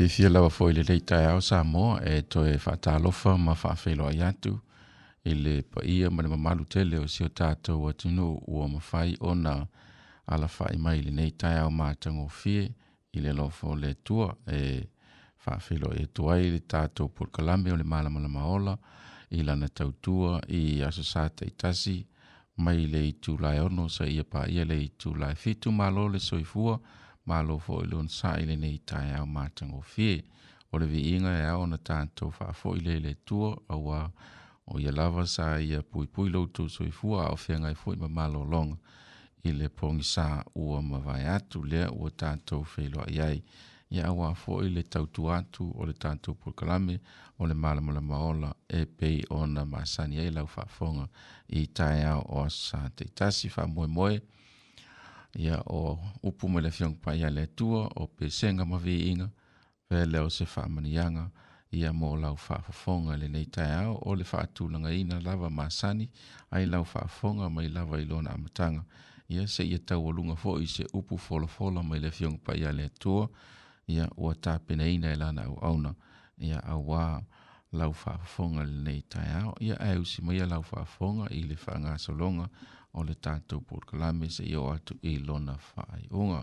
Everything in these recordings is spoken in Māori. fiafia lava foi le lei taeao samoa e toe faatalofa ma faafeiloai atu i le paia ma le mamalu tele o sio tatou atunuu ua mafai ona alafai mai lenei taeao matagofie i le alofo o le atua e faafeiloai atu ai le tatou polokalame o le malamalama ola i lana tautua i aso sa taitasi mai le itulaeono saia paia le itulaefitu malo le soifua fo i lon saile nei tae au mātango fie. O le vi inga e au na tātou ile i lele tua awa o ia lava sa ia pui pui loutou soifua o whianga i ma malo long i le pongi sā ua mawai atu lea ua tātou wheloa iai. Ia awa fo i le tautu atu o le tātou pulkalame o le malamala maola e pei ona masani ei lau fonga i tae au o sa te tasi wha moe moe. ia o upu mai le feogapaia le atua o pesega ma veiga pea lea o se manianga. ia mo lau le i lenei taeao o le ina lava masani ai lau faafofoga mai lava i lona amataga ia seʻia fo foʻi se upu fola mai le feogapaia le atua ia ua ina e lana auauna ia auā lau le le lenei taeao ia e usi maia lau fonga i le solonga. o le tātou pōrkalame se i o atu i lona whaai unga.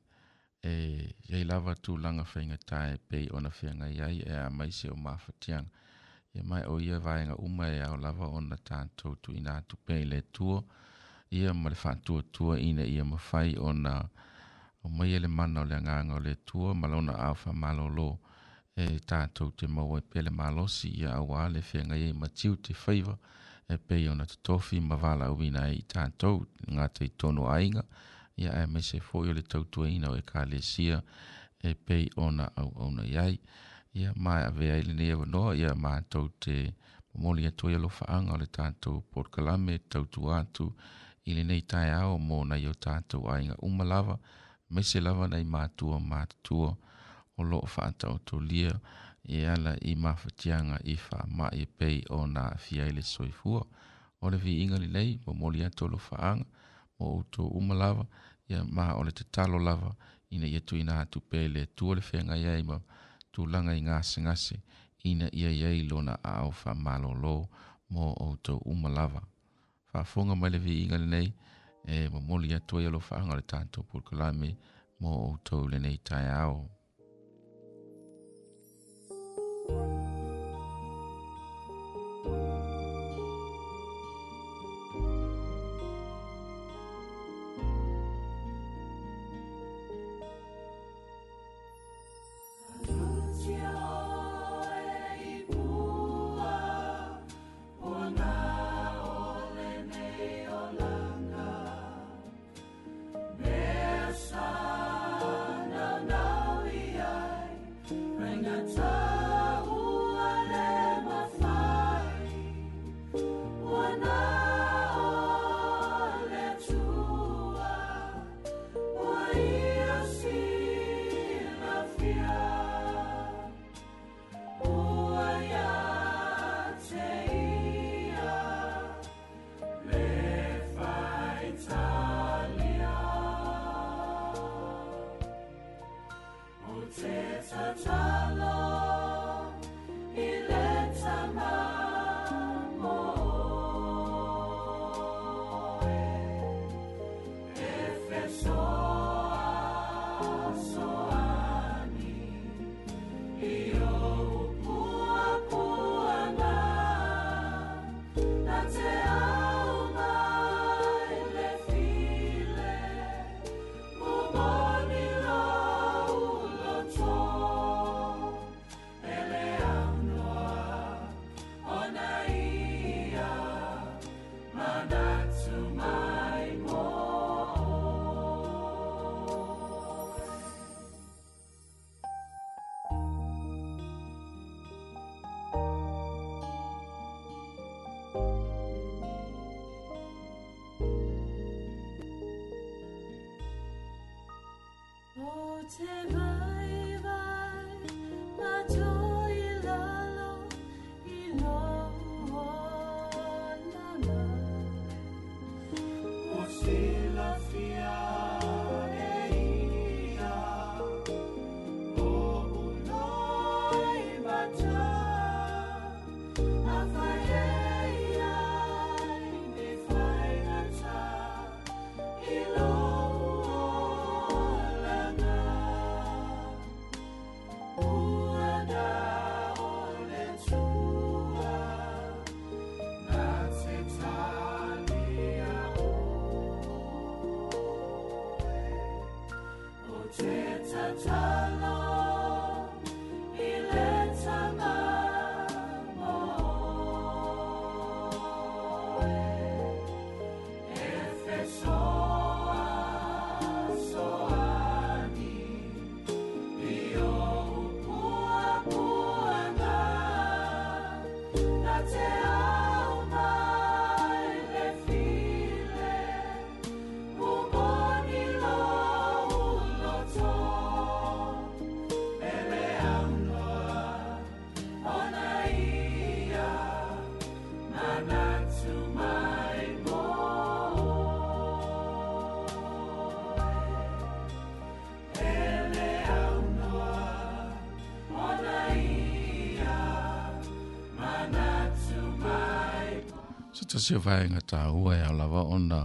e ye lava tu langa fenga tai pe ona fenga yai e a mai se o mafatiang E mai o ia vai uma e o lava ona tanto tu ina tu pe le tu ye mal fa tu tu ina ia ma fai ona o mai ele mana o le nga nga le tu malona a fa malolo e tanto te mo e pe le malosi ye a wa le fenga ye ma tiu te faiva e pe ona tofi ma vala o ina i tanto nga te tono ainga e ia e mese foi o le tautuaina o ekalesia e pei ona auauna iai ia ma e avea ai lenei avanoa ia matou te momoli atu ai alofaaga o le tatou polokalame tautua atu i lenei taeao mo nai o tatou aiga uma lava mese lava nai matua matutua o loo faataotolia e ala i mafatiaga i faamaʻi e pei ona afia ai le soifua o le viiga lelei momoli atu alofaaga mo outou uma lava ya ma ole te talo lava ina ia tu ina tu pele tu ole fenga ia ima tu langa inga singa se ina ia ia ilona a o fa malolo mo o to uma lava fa fonga mai le vi inga nei e mo mo lia ia lo fa anga le tanto por kolami mo o to le nei tai ao thank you September. se vai nga ta hua ya e lava onda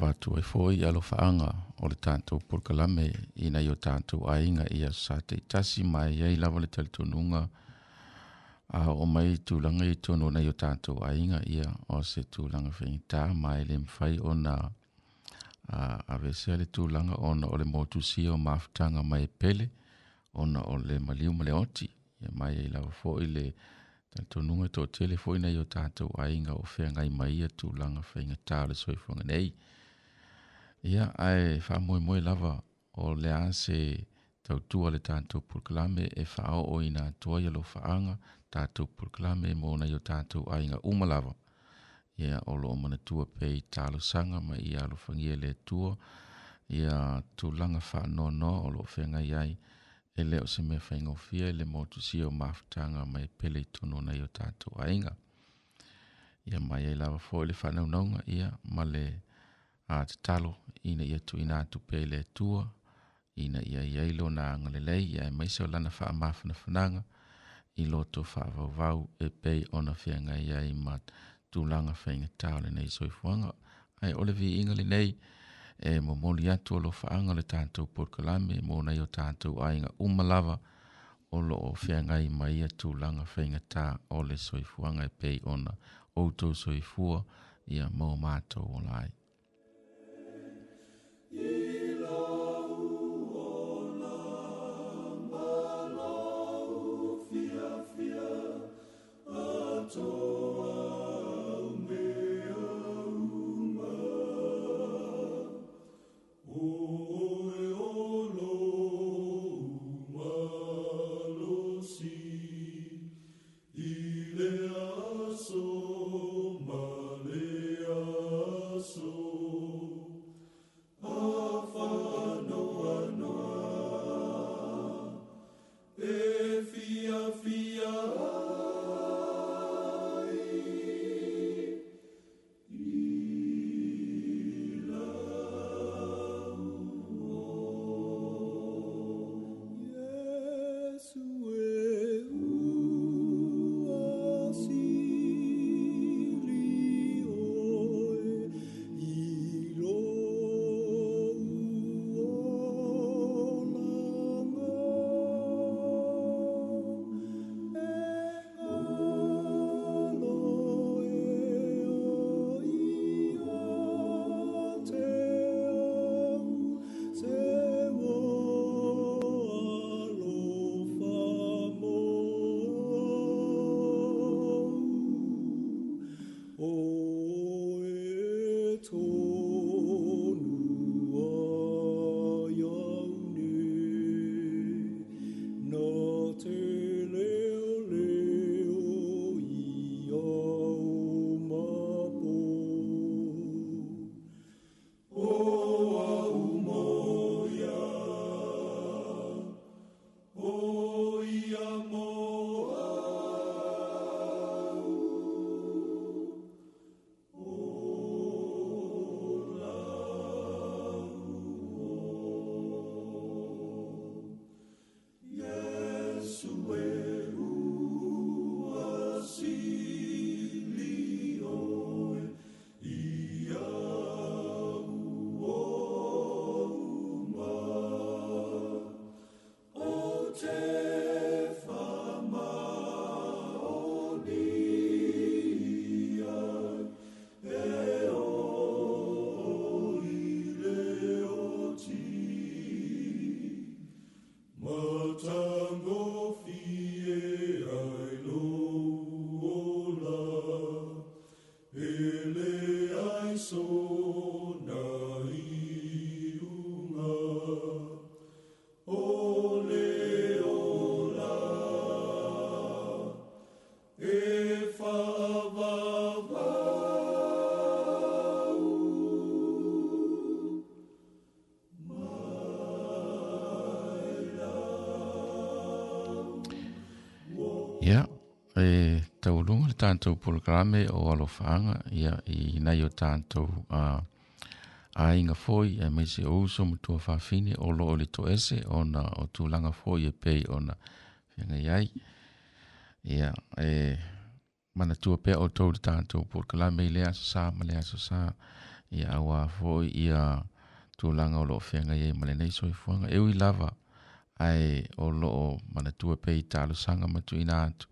va tu e foi ya lo faanga o le tanto por kala me ina yo tanto ai nga ia sa te tasi mai ye lava le tele tonunga a o mai tu langa i tonu na yo tanto ai nga ia o se tu langa fei ta mai le mfai onda a a vese le tu langa onda o le motu si o maftanga mai pele onda o le maliu mleoti ya mai ia e lava foi le mfai talitonuga e toʻatele foʻi nai o tatou aiga o feagai mai ia tulaga faigatā o le soifoga nei ia ae faamoemoe lava o le a se tautua le tatou proklame e faaoo ina atua ia lo faaga tatou proklame mo nai o tatou aiga uma lava ia o loo manatua pe i talosaga ma ia alofagia le atua ia tulaga faanoanoa o loo feagai ai yeah. e leo se mea whaingofia i le motusia o mafutanga mai pele i tonu nei o tātou ainga. Ia mai e lawa fō le whanaunonga ia ma le a te talo ina ia tu ina atu pele tua ina ia ia ilo na angalelei ia e maise o lana wha amafana whananga i loto whaavauvau e pei ona whianga ia i mat tūlanga whainga tāo le nei soifuanga ai ole vi inga le nei e mo moli atu o lo whaanga le tātou porkalame mo nei o tātou ainga umalawa o lo o whiangai mai atu langa whaingata o le soifuanga e pei ona o outou soifua ia mō mātou o lai. tatou pologarame o alofaaga ia i nai o tatou aiga foi e mai se ou so matua faafine o loo le toese ona o tulaga foi e pei ona fiagai ai ia e manatua pea outou le tatou pologarame i le asosā ma le asosā ia auā foi ia tulaga o loo feagai ai ma lenei soifuaga eu i lava ae o loo manatua pei talosaga matuina atu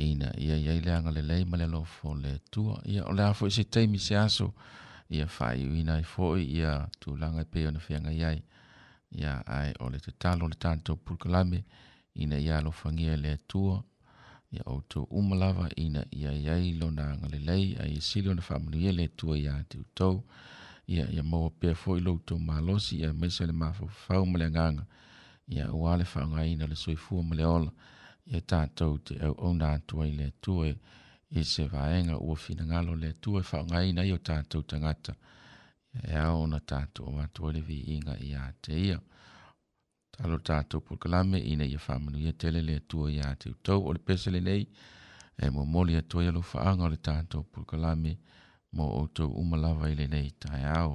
ina ia iai le agalelei ma le alofo le atua ia ole le a foʻi se taimi se aso ia faaiuina i foi ia tulaga langa pe ona feagai ai ia ae o le tatalo le tatou pulukalame ina ia alofagia i le atua ia outou uma lava ina ia iai le agalelei ai e na famu faamanuia le atua iā teutou ia ia maua pea lo loutou malosi ia maisa le mafaufau ma le agaga ia auā le faaaogāina o le soifua ma le ola ia e tatou te auauna atu ai le atua e, e se vaega ua finagalo le atua e faaogaina ai o tatou tagata e ao ona tatou o atu ai le viiga iā te ia talo tatou pokalame ina ia faamanuia e tele le atua iā te utou o le pese nei e mo momoli atu ai alofaaga o le tatou pokalame mo outou uma lava i le nei lenei taeao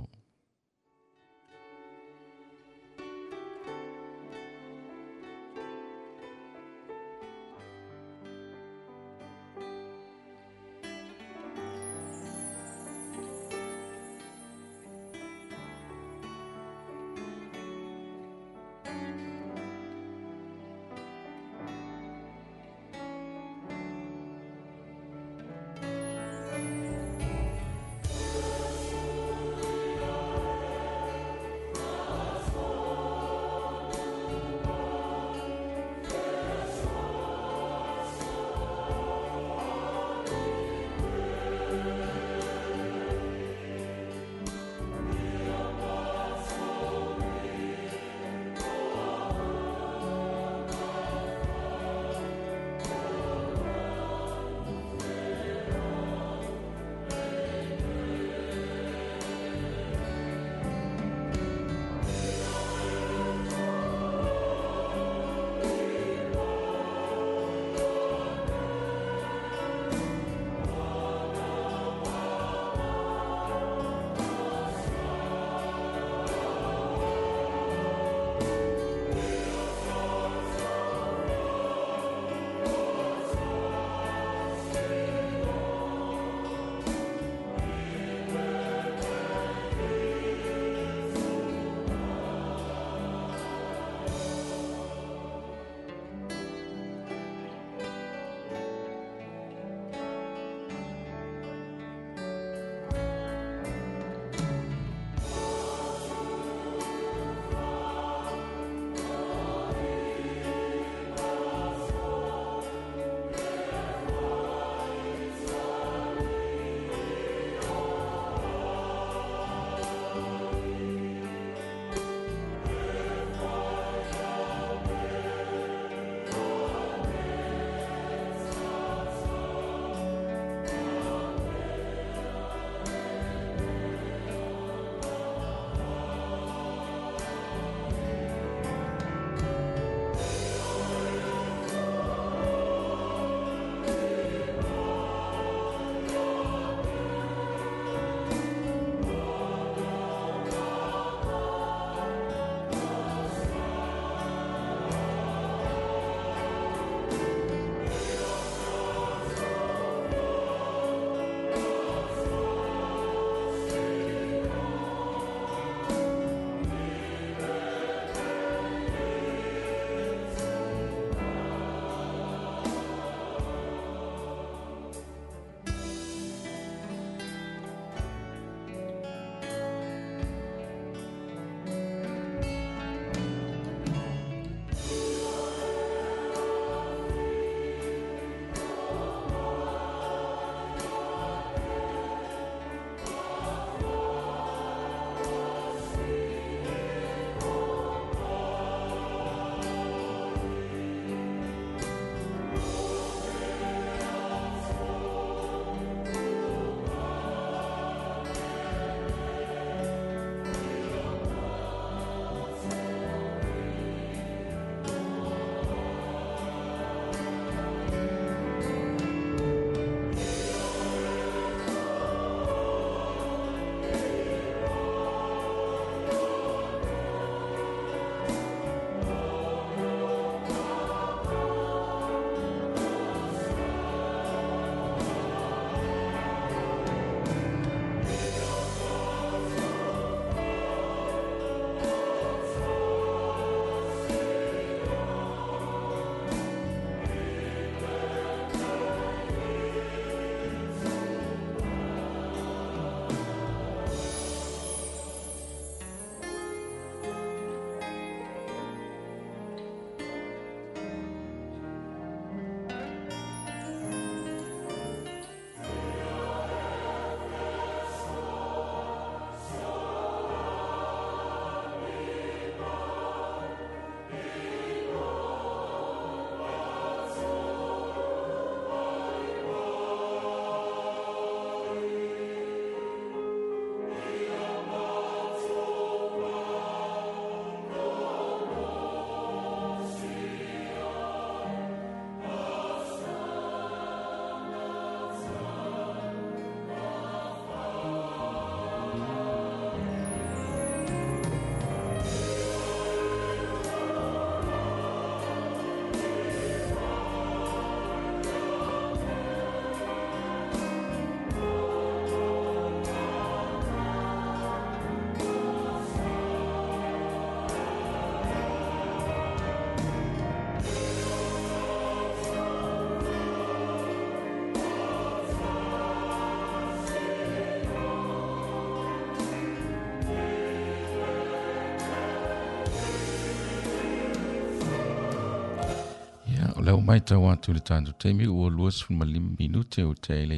mai tau atu le tatou taimi ua lua sefulumalima minute o te ai le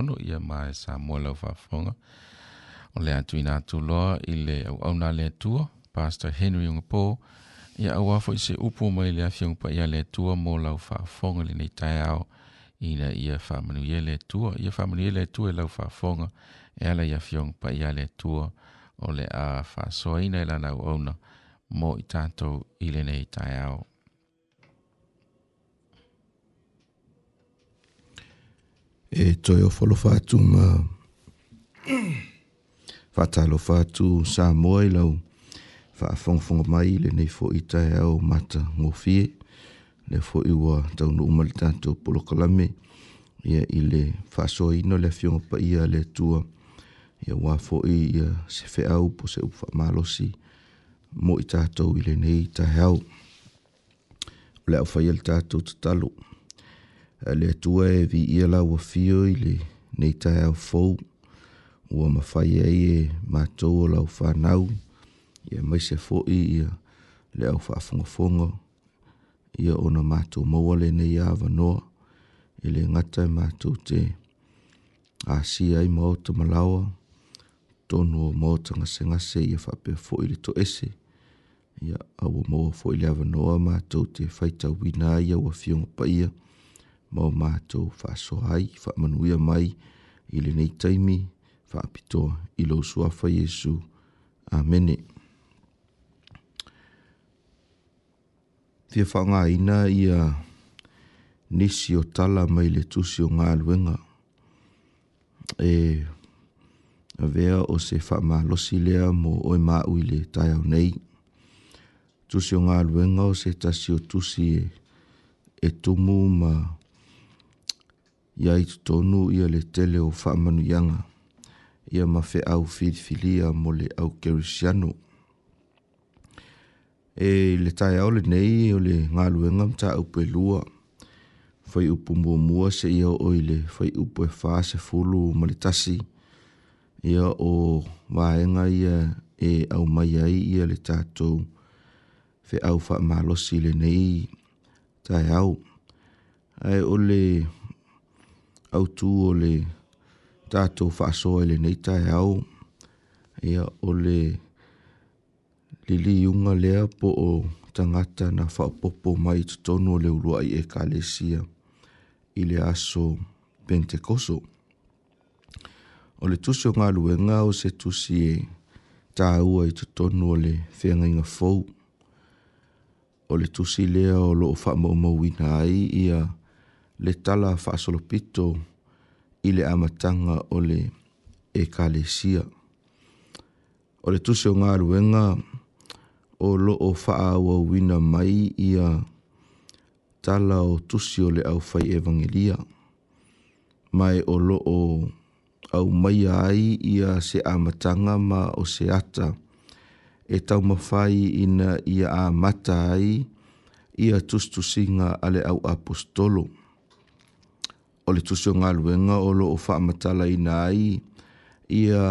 ono ia ma e samoa laufaafofoga o le atu ina atuloa i le auauna le atua pastor henry ogapō ia auā foʻi se upu mai le afioga paia le atua mo laufaafofoga lenei taeao ina ia faamanuia le atua ia faamanuia le atua e laufaafoga e ala ia afioga paia le atua o le a faasoaina e lana auauna mo i tatou i lenei taeao e toi o folo fatu ma fatalo fatu sa moe lau fa fong fong mai le nei fo ita e au mata ngofie le fo iwa tau no umal tato polo kalame ia i le faso ino le fiong pa ia le tua ia wa fo i ia se fe au po se upfa malosi mo i tato i le nei ta heau le au fa yel tato tatalo ta Eh, le tua e vi ia la ua fio i le nei tai au fau ua mawhai ai e mātou o lau whanau ia mai se fo i ia le au whaafungafunga ia ona mātou maua le nei awa noa i le ngatai e mātou te a si ai mauta malawa tonu o mauta ngase ngase ia whapea fo i le to ese ia au maua fo i le awa noa mātou te whaita wina ia ua fionga pa ia ia mau mātou whaasoa ai, whaamanuia mai, i le nei taimi, whaapito i lo suafa Jesu. Amene. Fia whanga ina i a nisi o tala mai le tusi o ngā luenga. E a vea o se whama losi lea mo oi mā ui le tai au nei. Tusi o ngā luenga o se tasi o tusi e, e tumu ma... Mā ia i tonu ia le tele o faamanuianga ia mafe au filifilia mo le au kerisiano e le tai au le nei o le ngaluenga mta au pe lua fai upu mua mua se ia o ile fai upu e faa se fulu malitasi ia o waenga ia e au mai ai ia le tatou fe au faamalosi le nei tai au ai o le au tu o le tātou whaasoa i le neitai au. Ia o le lili unga lea po o tangata na whaopopo mai tu tonu le urua i e kalesia i le aso pentekoso. O le tusi o ngā luenga o se tusi e tāua i tu le whenga inga fau. O le tusi lea o lo o whaamau mauina ai i a i le tala faasolopito i le amataga o le ekalesia o le tusi o galuega o loo faaauauina mai ia tala o tusi o le aufai evangelia mae o au mai ai ia se amatanga ma o se ata e taumafai ina ia amata ai ia tusitusiga a ale au apostolo o le tusio ngā luenga o lo o wha amatala i nā i i a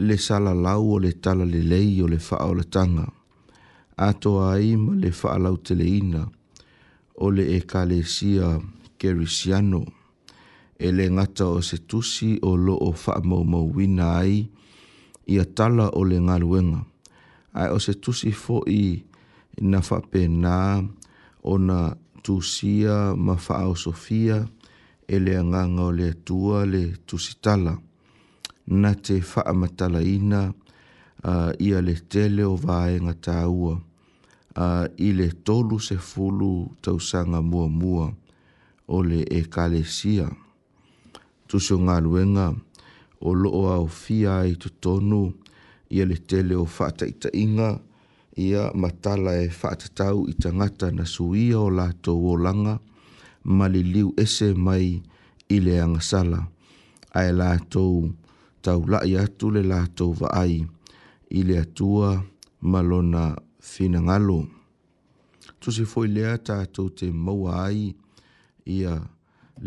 le sala lau o le tala le lei o le wha o le tanga a to a i ma le wha lau te le ina o le e ka le sia kerisiano e le ngata o se tusi o lo o wha mau mau wina i i a tala o le ngā luenga ai o se tusi fo i na wha pe nā o na tusia ma wha o sofia o ele le anganga o le atua le tusitala na te whaamatala ina uh, ia le tele o vaenga tāua i le tolu se fulu tausanga mua mua o le e kalesia. Tusio ngā luenga o loo au fia i tutonu ia le tele o whaata i ta inga ia matala e whaata tau i na suia o lato o langa maliliu ese mai i le angasala. Ae la tau tau lai atu le la tau vaai i le atua malona fina ngalo. Tu se foi lea tātou te maua ai ia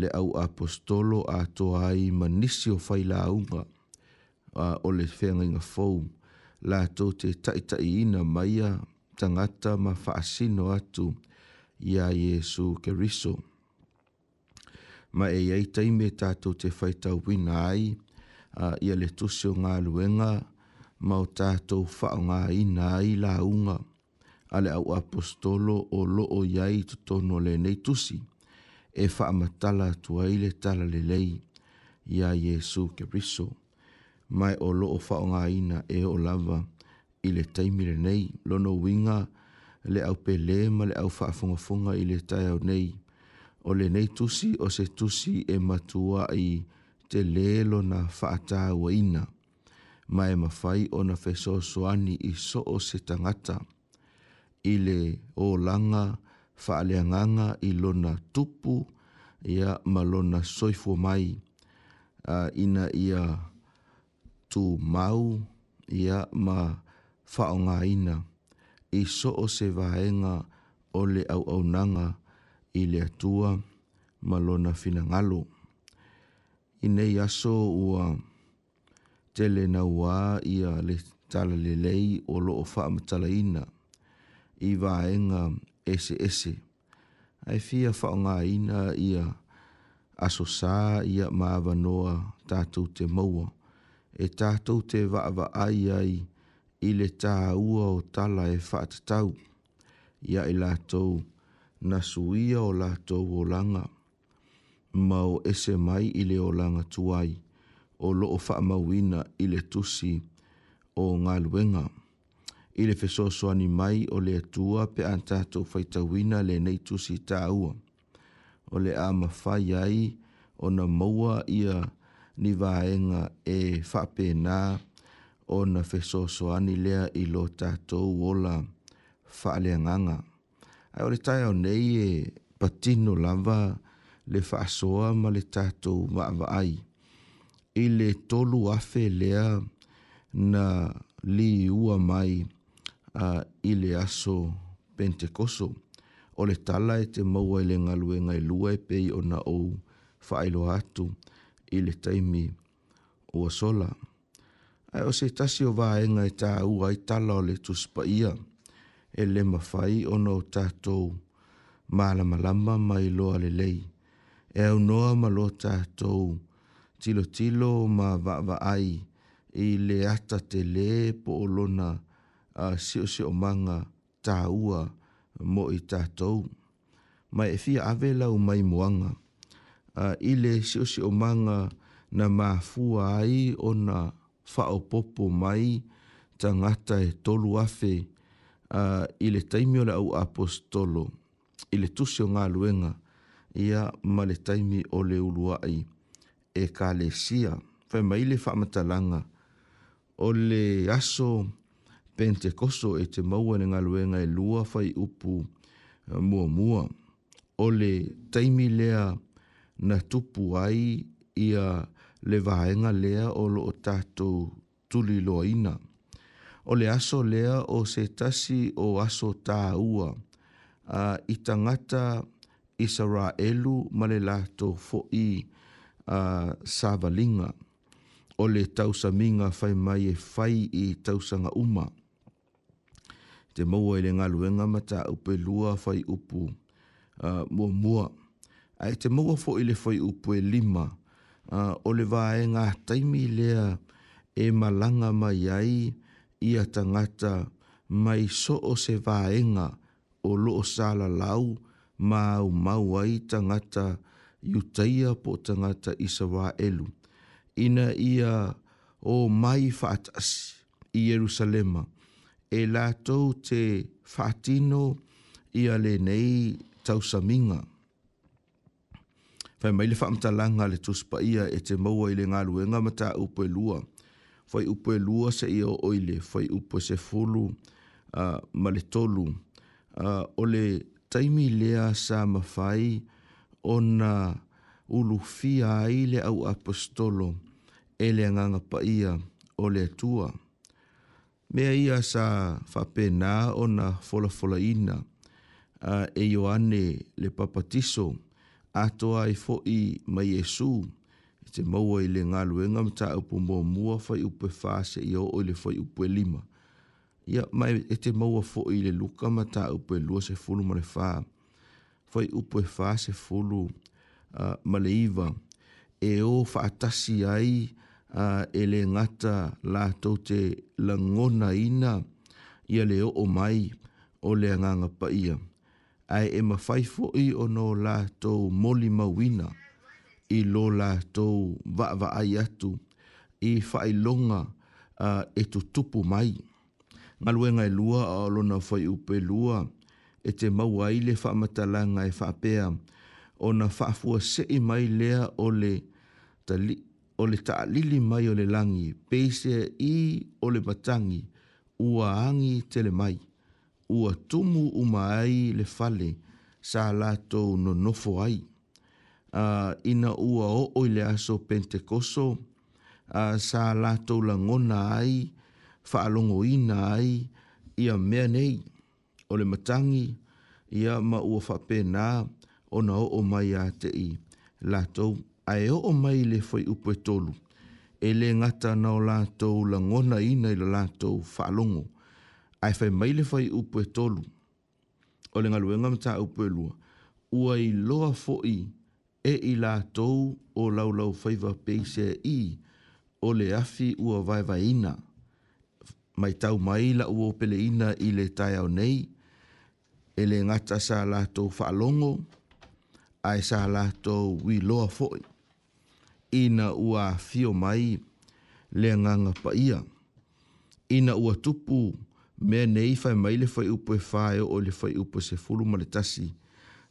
le au apostolo a ai manisi o fai la unga a o le whenga inga fau. La tau te taitai ina maia tangata ma faasino atu ia Jesu Kerisoo ma e ai tai me tātou te whaitau wina ai, uh, ia le tusi ngā luenga, ma o tātou whao ngā ina ai la unga, ale au apostolo o loo iai tutono le nei tusi, e wha matala tua ile tala le lei, ia Jesu ke riso, mai o loo whao ngā ina e o lava, ile taimile nei, lono winga, le au pe le ma le au whaafunga funga ile tai au nei, o le nei tusi o se tusi e matua i te lelo na whaatāua ina. Ma e mawhai o na i so o se tangata. I le o langa whaaleanganga i lona tupu ia ma lona soifo mai. a ina ia tu mau ia ma whaonga ina. I so o se vaenga o le au au nanga i le malona ma lona finagalo i aso ua tele na uā ia le talalelei o loo faamatalaina i vaega eseese Ai fia faaogāina ia aso sā ia ma avanoa tatou te maua e tatou te vaavaai ai i le tāua o tala e faatatau ia i latou na suia o latou o langa ma o ese mai i le o langa tuai o loo faamauina i le tusi o galuega i le fesoasoani mai o le atua pe a tatou faitauina lenei tusi taua o le a mafai ai ona maua ia ni vaega e faapenā ona fesoasoani lea i lo tatou ola faaleagaga ai ole tai o nei e patino lava le faasoa ma le tatou vaavaai i le tolu afe lea na li ua mai i le aso pentekoso o le tala e te maua i le galuega e lua e pei ona ou faailoa atu i le taimi ua sola ae o se tasi o vaega e tāua ai tala o le tusipaia e le mawhai o no tātou mālama lama mai loa le lei. E au noa ma lo tātou tilo tilo ma vaava ai i le ata te le po o lona a sio sio manga tā ua mo i tātou. Mai e fia ave lau mai moanga. A I le sio sio manga na mafua ai ona na whaopopo mai tangata e tolu afe uh, i le taimi o le au apostolo i le tusi o ngā luenga ia ma le taimi o le uluai e ka le sia fai mai le whamatalanga o le aso pentekoso e te maua ni ngā luenga e lua fai upu uh, mua mua o le taimi lea na tupu ai ia le vaenga lea o lo o tatou tuli loa ina o le aso lea o se tasi o aso tā ua. Uh, I tangata Israelu ma le lato fo i uh, Savalinga o le tausa minga fai mai e fai i tausanga uma. Te maua i le ngā luenga ma tā upe lua fai upu uh, mua mua. A te maua fo i le fai upu e lima uh, o le vaenga taimi lea e malanga mai ai uh, ia tangata mai so o se vaenga o loo sala lau ma mau ai tangata yutaia po tangata isa wa elu. Ina ia o mai fatas i Yerusalema e lātou te fatino ia le nei tausaminga. Fai mai le whamta langa le tuspa ia e te maua i le ngā luenga mata upo e fai upo e lua se i o oile, fai upo se fulu uh, male tolu. Uh, ole taimi lea sa mawhai o na ulu fia ai le au apostolo e le nganga pa ia o le atua. Mea ia sa fape nā o na fola fola ina uh, e yoane le papatiso atoa i e fo i ma Jesu. Jesu te maua i le ngaluenga ma tāu po mua mua fai upe fāse i o le fai upe lima. Ia mai e te maua fo i le luka ma tāu po lua se fulu ma le fā. Fai upe fāse fulu ma le iwa. E o whaatasi ai uh, e le ngata la tau te ngona ina ia le o o mai o le anganga pa ia. Ai e mawhaifo i o no la tau moli mawina. Ia i lo latou vaavaai atu i faailoga uh, e tutupu mai galuega e lua ao lona fai upe lua e te maua ai le faamatalaga e faapea ona faafuaseʻi mai lea o le o le mai o le lagi peise i o le matagi ua agi tele mai ua tumu uma ai le fale sa no nonofo ai uh, ina ua o o le aso pentecoso uh, ah, sa lato la ngona ai fa alongo ina ai ia mea nei o matangi ia ma ua fa pena ona o o mai a te i lato a e o o mai le foi upo e tolu e le ngata nao lato la ngona ina i la lato fa alongo a e fai mai le foi upo e tolu o le ngaluenga mta upo lua ua i loa fo i e i la tou o laulau faiva peise i o le afi ua vaivaina. Mai tau mai la ua pele i le tai au nei, e le ngata sa la tou whaalongo, ai sa la tou wi loa foi. Ina ua fio mai le nganga pa ia. Ina ua tupu mea nei fai mai le fai upo e fai o le fai upo se fulu maletasi. le tasi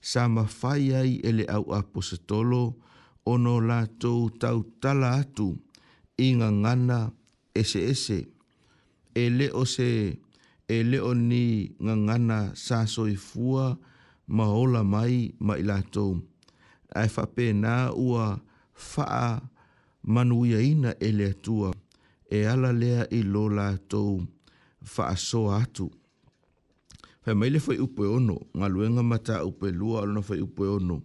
sa mawhai ai e le au apositolo o no la tau tau tala atu i ngā ngana ese ese. E le o se e le o ni ngā ngana sa soi fua ma ola mai ma i la tau. Ai whape nā ua faa manuia ina e le atua e ala lea i lo la tau faa atu. Pe mai le fai upe ono, ngā luenga mata upe lua alona fai upe ono.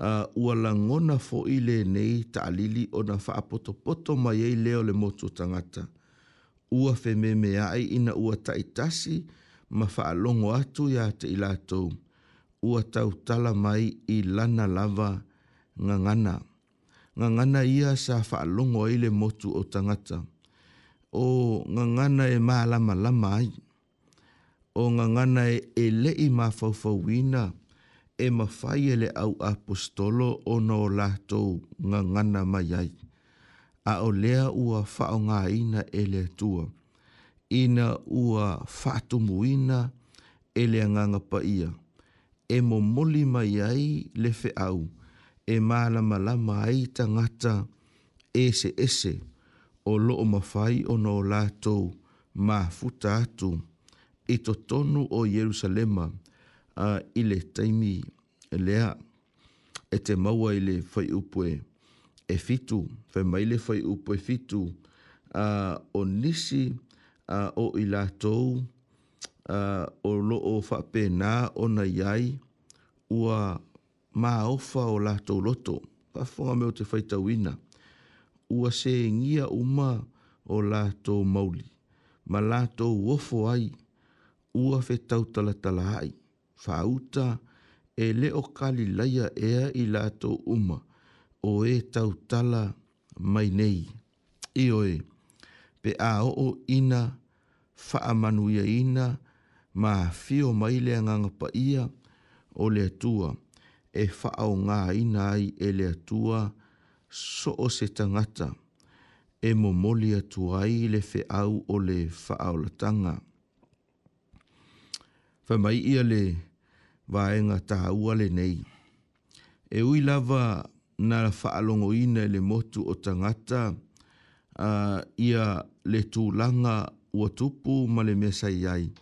Uh, ua langona fo i le nei ta alili o na faa poto poto mai ei leo le motu tangata. Ua fe me me ai ina ua taitasi ma faa longo atu ya te ilato. Ua tau tala mai i lana lava ngangana. Ngangana ia sa faa longo ai le motu o tangata. O ngangana e maa lama lama ai o nga ngana e, e le i mawhawhawina e mawhai e le au apostolo o no lātou nga ngana mai ai. A o lea ua whaonga ina e le tua. Ina ua whatumu ina e le nganga pa ia. E mo moli mai ai le fe au. E mala mala mai ta ngata ese ese o loo mawhai o no lātou ma futa atu i to tonu o Jerusalema a uh, i le taimi lea e te maua i le fai upoe e fitu, fai mai le fai upoe e fitu a uh, o nisi a uh, o i la tou a uh, o lo o fape na o na iai ua maa ofa o la tou loto pafonga me o te fai tawina ua se ngia uma o la tou mauli ma la tou ofo ai ua fe tautala tala ai. Fauta e leo kali laia ea i lato uma o e tautala mai nei. Ioe, pe a o ina whaamanuia ina ma fio mai le ngangapa ia o le tua e whaau ngā ina ai e le tua so o se tangata e momoli tua ai le whaau o le whaau latanga fa mai ia le vaenga tāua le nei. E ui lava na whaalongo ina le motu o tangata uh, ia le tūlanga ua tupu ma le mesa iai.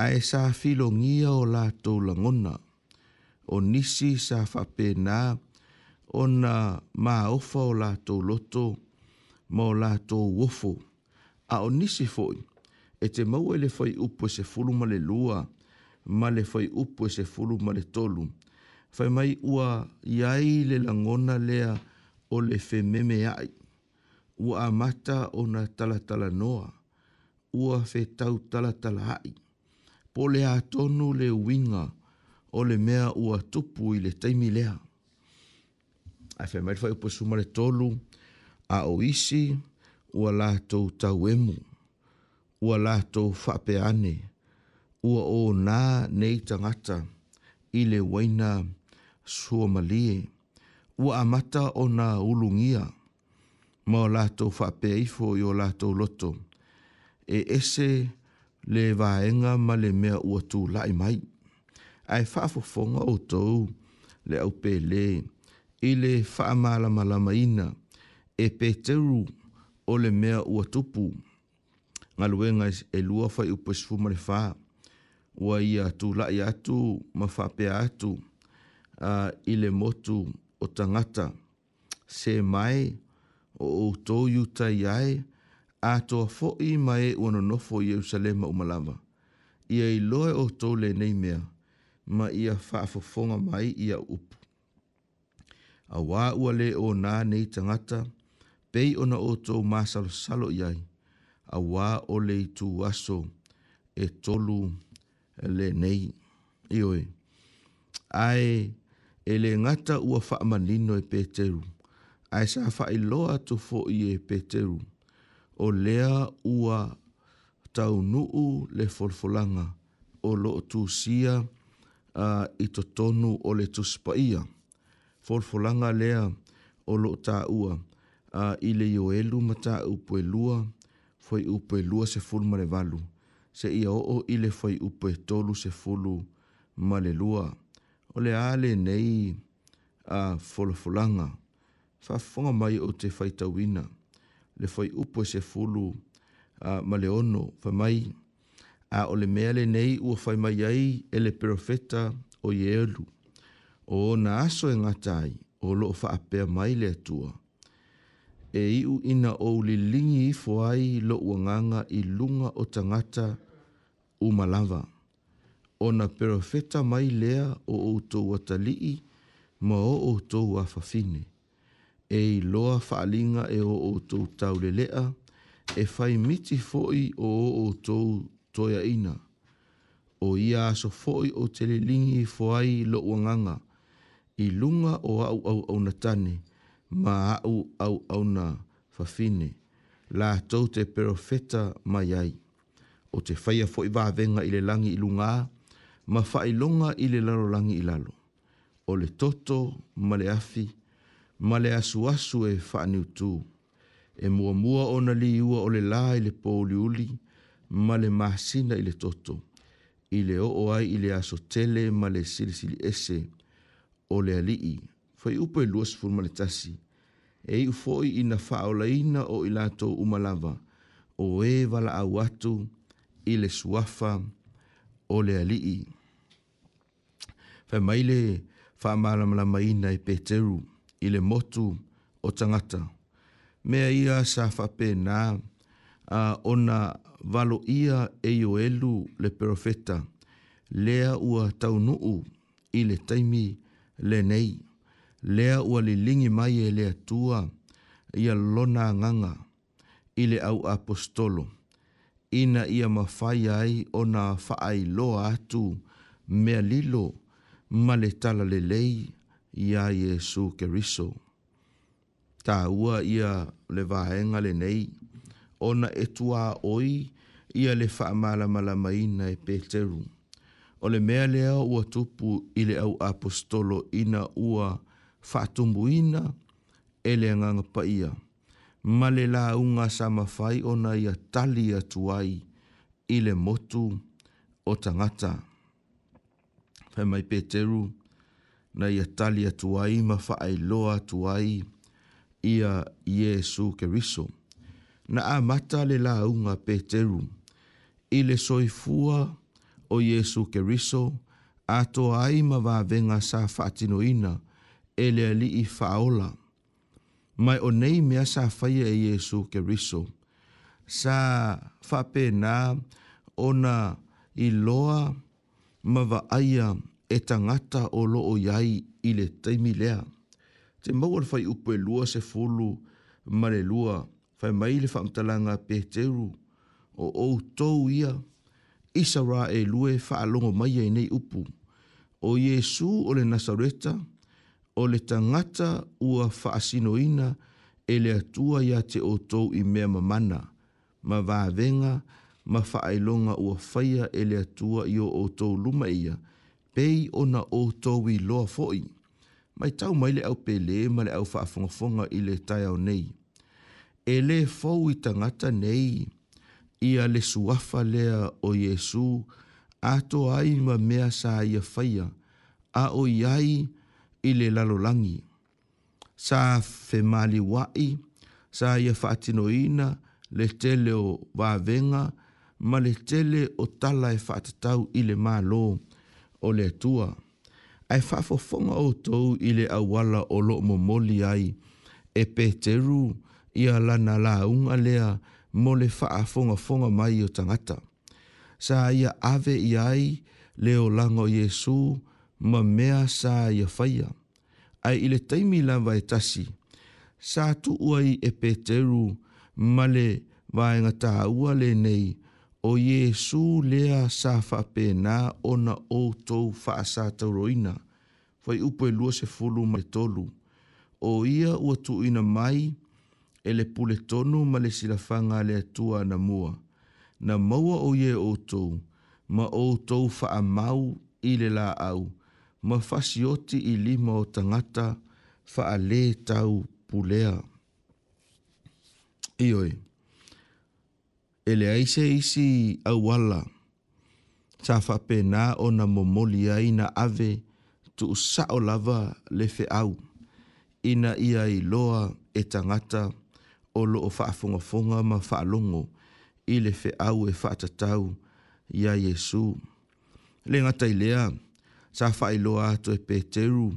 A e sā filongia o la langona, o nisi sa whapena o na maofa o la loto ma o la wofo. A o nisi foi, e te maua e le fai upo e se fulu ma le lua, male le fai upu e se fulu male tolu. Fai mai ua iai le langona lea o le fememe ai. Ua amata o na talatala noa. Ua fe tau talatala ai. Po le atonu le winga o le mea ua tupu i le taimi lea. A fai mai fai upu e suma le tolu a o isi ua la tau tau emu. Ua la tau fape ane. Ua la tau ua o nā nei tangata i le waina sua malie. Ua amata o nā ulungia ma o lātou whapeifo i o lātou loto. E ese le vaenga ma le mea ua tū lai mai. Ai whaafofonga o tou le au pēle i le whaamala malama ina e pēteru o le mea ua tupu. Ngaluenga e lua fai upesifu ma le whaa ua ia tulaʻi atu ma faapea atu a i le motu o tagata se mai o outou iutai ai atoa foʻi e ma e ua nonofo i ierusalema uma lava ia iloa e outou lenei mea ma ia faafofoga mai ia upu auā ua lē onā nei tagata pei ona outou masalosalo i ai auā o le itū aso e tolu le nei. Ioi, ai e le ngata ua wha manino e peteru, ai sa wha i loa tu fo i e peteru, o lea ua tau nuu le folfolanga, o lo tu sia uh, i to tonu o le tu spaia. Folfolanga lea o lo ta ua, uh, i le yoelu mata upoe lua, foi upoe lua se fulmare valu. valu se ia o i le fai upe tolu se fulu ma le lua. O le ale nei a folofolanga. Fafonga mai o te fai tawina. Le fai upe se fulu a ma le ono fa mai. A o le meale nei ua fai mai ai e le profeta o ielu. O na aso e ngatai o lo fa apea mai le atua. E iu ina o li lingi i ai lo uanganga i lunga o tangata uma lava. Ona perofeta mai lea o outou atalii ma o outou afafine. E i loa faalinga e o outou taulelea e fai miti foi o o outou toia ina. O ia aso foi o telelingi foai lo uanganga i lunga o au au au natane ma au au au na fafine la tau te perofeta mai ai o te faia foʻi vavega i le lagi i lugā ma faailoga i le lalolagi i lalo o le toto ma le afi ma le asuasu e faaniutū e muamua ona liua o le lā i le pouliuli ma le masina i le toto i le oo ai i le aso tele ma le silisili ese o le alii fai upu e luasifulu ma le tasi e iʻu foʻi ina faaolaina o i latou uma lava o ē e valaau atu ile le suafa o le alii. Fai mai le wha maramalama ina i peteru ile motu o tangata. Mea ia sa whape nā a ona valo ia e yo elu le profeta lea ua taunuu i le taimi le nei. Lea ua li lingi mai e lea tua ia lona nganga ile au apostolo ina ia mawhai ai o nga whaai loa atu mea lilo ma le tala le lei ia Jesu Keriso. Tā ua ia le vahenga le nei, ona e tua oi ia le wha mala mala maina e Peteru. O le mea lea ua tupu i le au apostolo ina ua fatumbu ina e le pa ia ma le laʻuga sa mafai ona ia tali atu ai i le motu o tagata faimai peteru na ia tali atu ai ma faailoa atu ai ia iesu keriso na amata le laʻuga peteru i le soifua o iesu keriso atoa ai ma vavega sa faatinoina e le alii faaola mai o nei mea sa whaia e Jesu ke riso. Sa whape nā ona i loa mawa aia e tangata o loo iai i le teimi lea. Te maua whai upo e lua se fulu ma le lua whai mai le whamtalanga pe teru o ou tou ia isa rā e lue whaalongo mai e nei upu. O Jesu o le Nasareta, o le tangata ua faasinoina e le atua ia te o tou i mea mamana, ma vāvenga, ma faailonga ua faia e le atua i o o tou luma ia, pei ona o tou i loa foi. Mai tau mai le au pele ma le au faafongafonga i le tai au nei. E le fau i tangata nei, ia le suafa lea o Yesu, ato ai ma mea sa ia faia, a o iai, ia i le lalolagi sa femaliuaʻi sa ia faatinoina le tele o vavega ma le tele o tala e faatatau i le mālō o le atua ae faafofoga outou i le auala o loo momoli ai e peteru ia lana lauga lea mo le faafogafoga mai o tagata sa ia ave ia ai le olaga o iesu ma mea sa ia faia. Ai ile taimi la vai e tasi. Sa tu uai e peteru male vai ngata ua le nei o Yesu lea sa fa pena ona o to fa sa tauroina. Fai upo e lua se fulu ma tolu. O ia ua tu ina mai e le pule tonu ma le silafanga le atua na mua. Na maua o ye o tou, ma o tou faa mau ile la au ma fasioti i lima o tangata faa le tau pulea. Ioi, ele aise isi awala, sa faa pena o na momoli aina ave tu sao lava le fe au, ina ia i loa e tangata o lo o faa funga funga ma faa longo, ile fe au e faa tatau ya Yesu. Lengata ilea, ilea, sa whaeloa ato e peteru,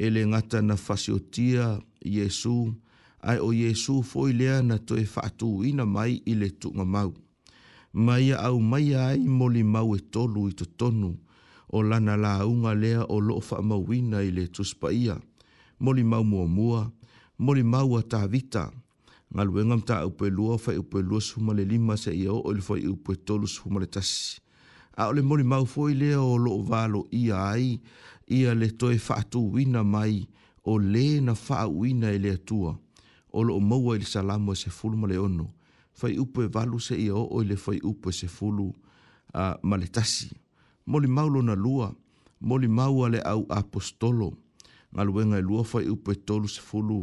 e le ngata na fasiotia Yesu, ai o Yesu foi lea na to e whaatu ina mai i le tunga mau. Mai au mai ai moli mau e tolu i to tonu, o lana la unga lea o loo whaamawina i le tuspaia, moli mau mua mua, moli mau a ta vita, ngalwengam ta upe lua fai upe lua suma le lima se ia o ilfai upe tolu suma le tasi a ole mori mau foi le o lo valo ia ai ia le toi fatu wina mai o le na fa wina ile e tua o lo mau ile mo e se fulu le ono fai upo e valu se ia o ile fai upo se fulu a maletasi moli mau lo na lua moli mau ale au apostolo ngaluenga lua fai upo e tolu se fulu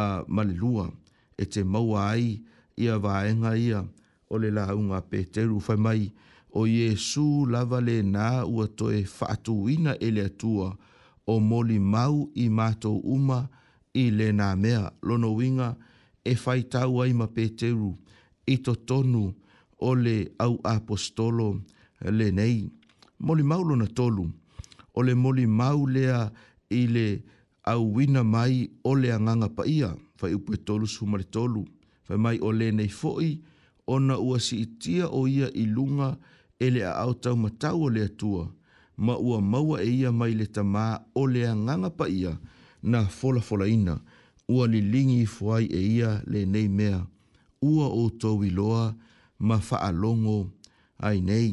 a uh, male lua e te mau ai ia vaenga ia ole le la unga peteru fai mai o Jesu lava le nā ua toe whaatuina ele atua o moli mau i mātou uma i le nā mea lono winga e whai tau ai ma Peteru i to tonu o le au apostolo le nei. Moli mau lona tolu, o le moli mau lea i le au wina mai o le anganga pa ia, whai upu e tolu sumare tolu, whai mai o le nei foi, ona ua si itia o ia i lunga, ele a au tau matau o lea tua, ma ua maua e ia mai le tamā o lea nganga pa ia na fola fola ina, ua li lingi i fuai e ia le nei mea, ua o tau i loa ma faa longo ai nei.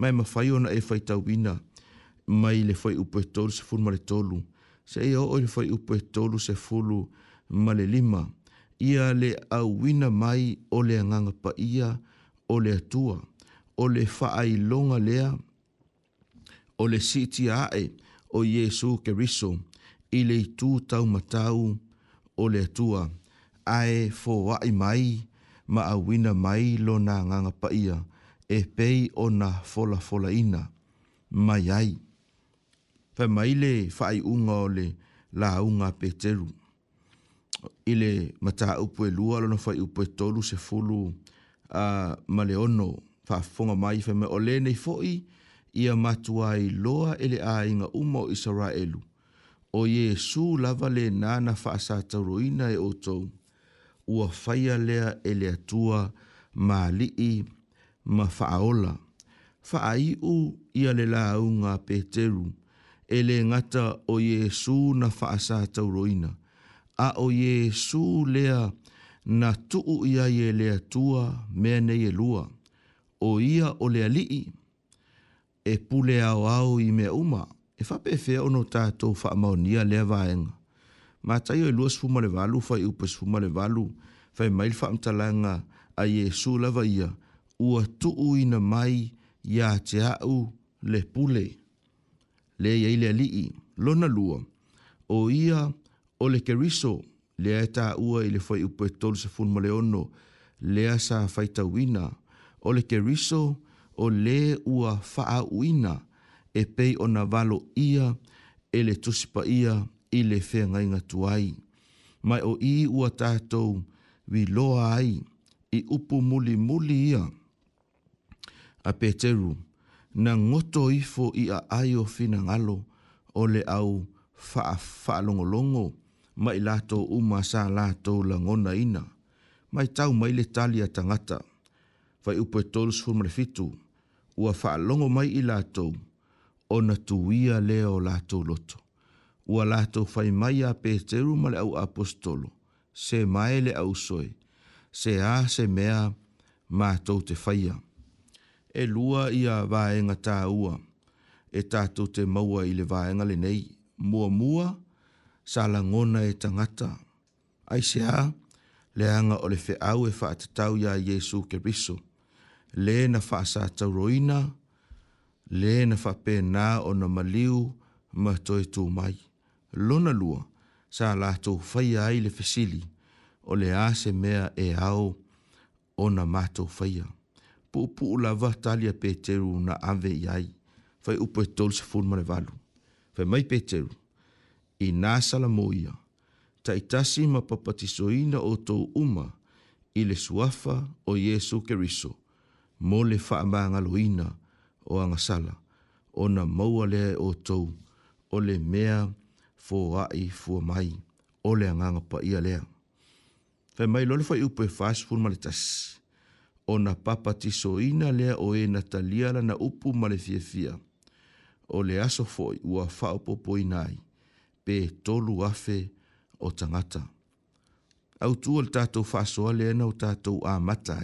Mai ma fai ona e fai tau ina, mai le fai upo e tolu se fulu ma le tolu, se e o le fai upo e tolu se fulu ma le lima, ia le au wina mai o le nganga pa ia o le atua o le faa i longa lea o le siti ae o iesu keriso i le itu taumatau o le atua ae foaʻi mai ma auina mai lona nganga paia e pei ona folafolaina mai ai mai le faaiʻuga o le lauga peteru i le mataupu e lua lona faiupu e tolu sefulu a uh, ma le ono whafonga mai fe me o lenei fo'i ia matua i loa ele a inga umo o Israelu. O Yesu lava le nana whaasa tauruina e otou. Ua whaia lea ele atua ma lii ma whaola. Wha u ia le launga peteru. Ele ngata o Yesu na whaasa tauruina. A o Yesu lea na tuu ia ye le atua mea nei e lua. lea o ia o le alii e pule ao ao i mea uma e whapefea ono tātou whaamaonia lea vaenga. Mā tai oi luas fuma le valu fai upas fuma le valu fai mail whaamtalanga a Iesu lava ia ua tuu ina mai ia te au le pule. Le iei le alii, lona lua, o ia o le keriso lea e ta ua i le fai upas tolu sa fuma le ono lea sa faita wina ia o le keriso o le ua faa uina e pei ona valo ia e le tusipa ia i le fea ngai ngatuai. Mai o i ua tātou vi loa ai i upu muli muli ia. A Peteru, na ngoto ifo i a ai o fina ngalo o le au faa faa longo mai lato uma sa lato la ngona ina. Mai tau mai le talia tangata fai upo e tolus fumare fitu, ua faa longo mai i lātou, o na tuia leo lātou loto. Ua lātou fai mai a pēteru male au apostolo, se mai le au soe, se a se mea mātou te faia. E lua ia vāenga tā ua, e tātou te maua i le vāenga le nei, mua mua, sa langona e tangata. Ai se a, leanga o le fe au e fa'atatau ia Jesu ke riso le na faasa tauroina, le na fape na o na maliu ma toi tū mai. Lona lua, sa la tū fai ai le fesili, o le ase mea e au o na mātou fai. Pupu u lava talia peteru na ave iai, fai upo e tolu sa fulma le valu. Fai mai peteru, i nā salamoia, ta itasi ma papatisoina o tō uma, i le suafa o Yesu Kerisoa mo le faamagaloina o agasala ona maua lea e outou o le mea foaʻi fuamai o le agaga paia lea faimai lo le fai upu e fasful ma le tasi ona papatisoina lea o ē e na talia lana upu ma le fiafia o le aso foʻi ua faaopoopoina ai pe tolu afe o tagata Au le tatou faasoa lea na o tatou amata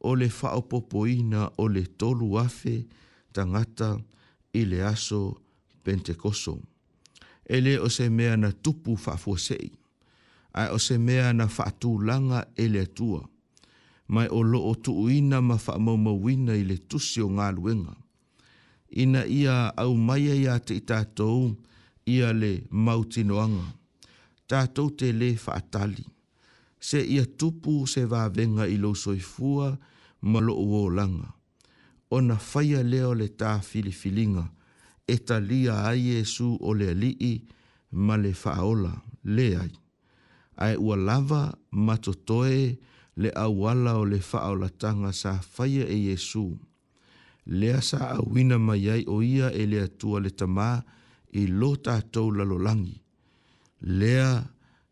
o le faopopoina o le tolu afe tangata i le aso pentekoso. E o se mea na tupu faafuasei, ai o se mea na faatulanga e le atua, mai o lo o tuuina ma faamaumauina i le tusi o ngā luenga. Ina ia au maia ia te i tātou ia le mautinoanga. Tātou te le faatali. Tātou se ia tupu se vavenga i lou soifua ma loo olaga ona faia lea o le tafilifiliga e talia ai iesu o le alii ma le faaola lē ai ae ua lava ma totoe le auala o le faaolataga sa faia e iesu lea sa auina mai ai o ia e le atua le tamā i lo tatou lalolagi lea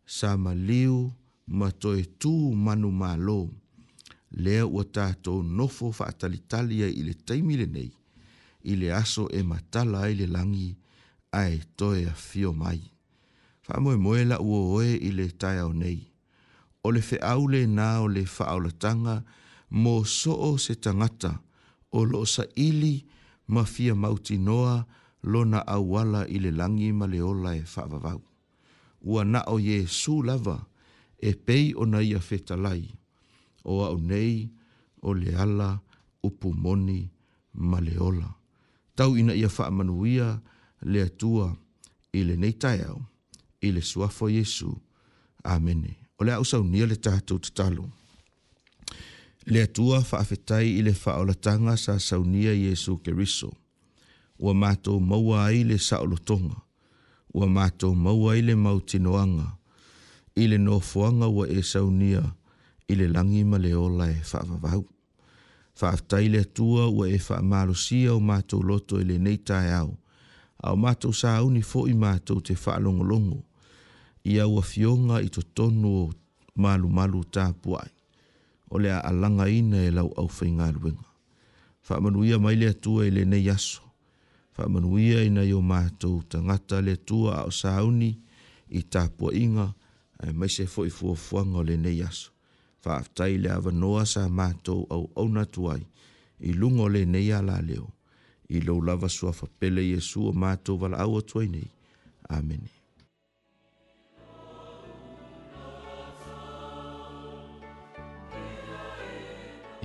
sa maliu ma toe tū manu mālō. Lea ua tātou nofo whaatalitalia i le taimile nei, i le aso e matala i le langi, ai toe a fio mai. Whamoe moela ua oe i le au nei. O le whaaule nā o le whaaulatanga, mō soo se tangata, o lo sa ili ma fia mauti noa lona awala ile langi ma le ola e whaavavau. Ua na o Jesu lava, e pei ona ia fetalai o au nei o le ala o moni ma le ola. Tau ina ia whaamanuia le atua i le nei taiau i le suafo Jesu. Amene. O le ausau nia le tātou te talo. Le atua whaafetai i le tanga sa saunia Jesu Keriso. Ua mātou maua ai le saolotonga. Ua mātou maua ai le mautinoanga. noanga ile no nofoaga ua e saunia ile langi lagi ma le ola e faavavau faafetai le atua ua e faamalosia o matou loto e lenei taeao a o matou sauni foʻi matou te faalogologo ia ua fioga i totonu o malumalu tapuaʻi o le aʻalagaina e lauau faigaluega manuia mai le atua i e lenei aso faamanuia inai o matou tagata le atua a o sauni i inga e mai se fo i fua fuanga o le nei aso. Fa aftai le ava noa sa mātou au au natuai, i lungo le nei ala leo, i lau lava sua fa pele Jesu o mātou wala au atuai nei. Amene.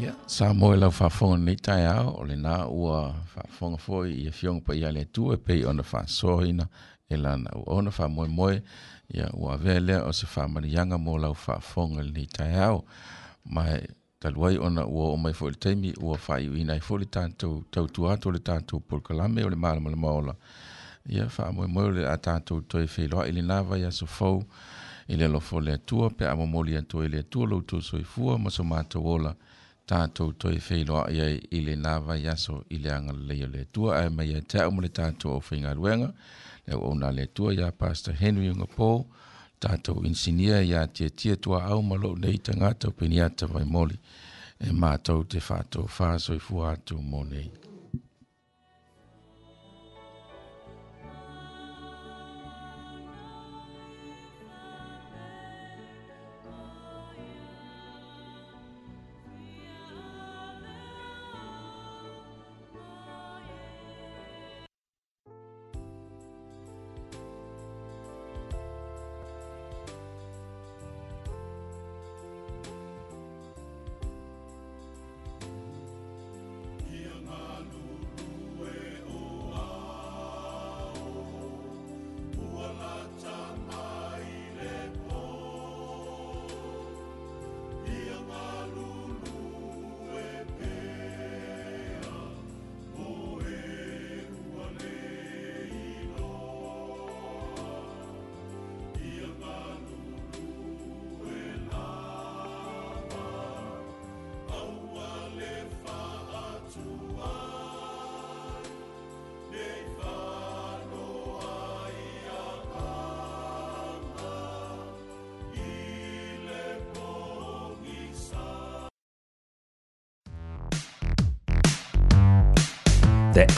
Ia, sa moe lau fa fonga nei tai au, o le nā ua fa fonga fo i e fionga pa i ale tu e pei ona fa sohina, e lana ua ona fa moe moe, ia ua avea lea o se faamaliaga mo lau faafoga i lenei taeao ma talu ai ona ua o mai foʻi le taimi ua faaiuina ai foʻi le tatou tautua atu o le tatou polokalame o le malamalama ola ia faamoemoe o le a tatou toe feiloaʻi lenā vai aso fou i le alofo o le atua pe a momoli atu ai le atua loutou soifua ma so matou ola tātou toi whiloa ia i le nāwa yaso i le anga le le tua ai mai e te aumale tātou o whinga ruenga le o nā le tua ia Pastor Henry Unga Paul tātou insinia ia tia tia tua au malo nei tangata o piniata vai moli e mātou te whātou whāso i fuātou mō nei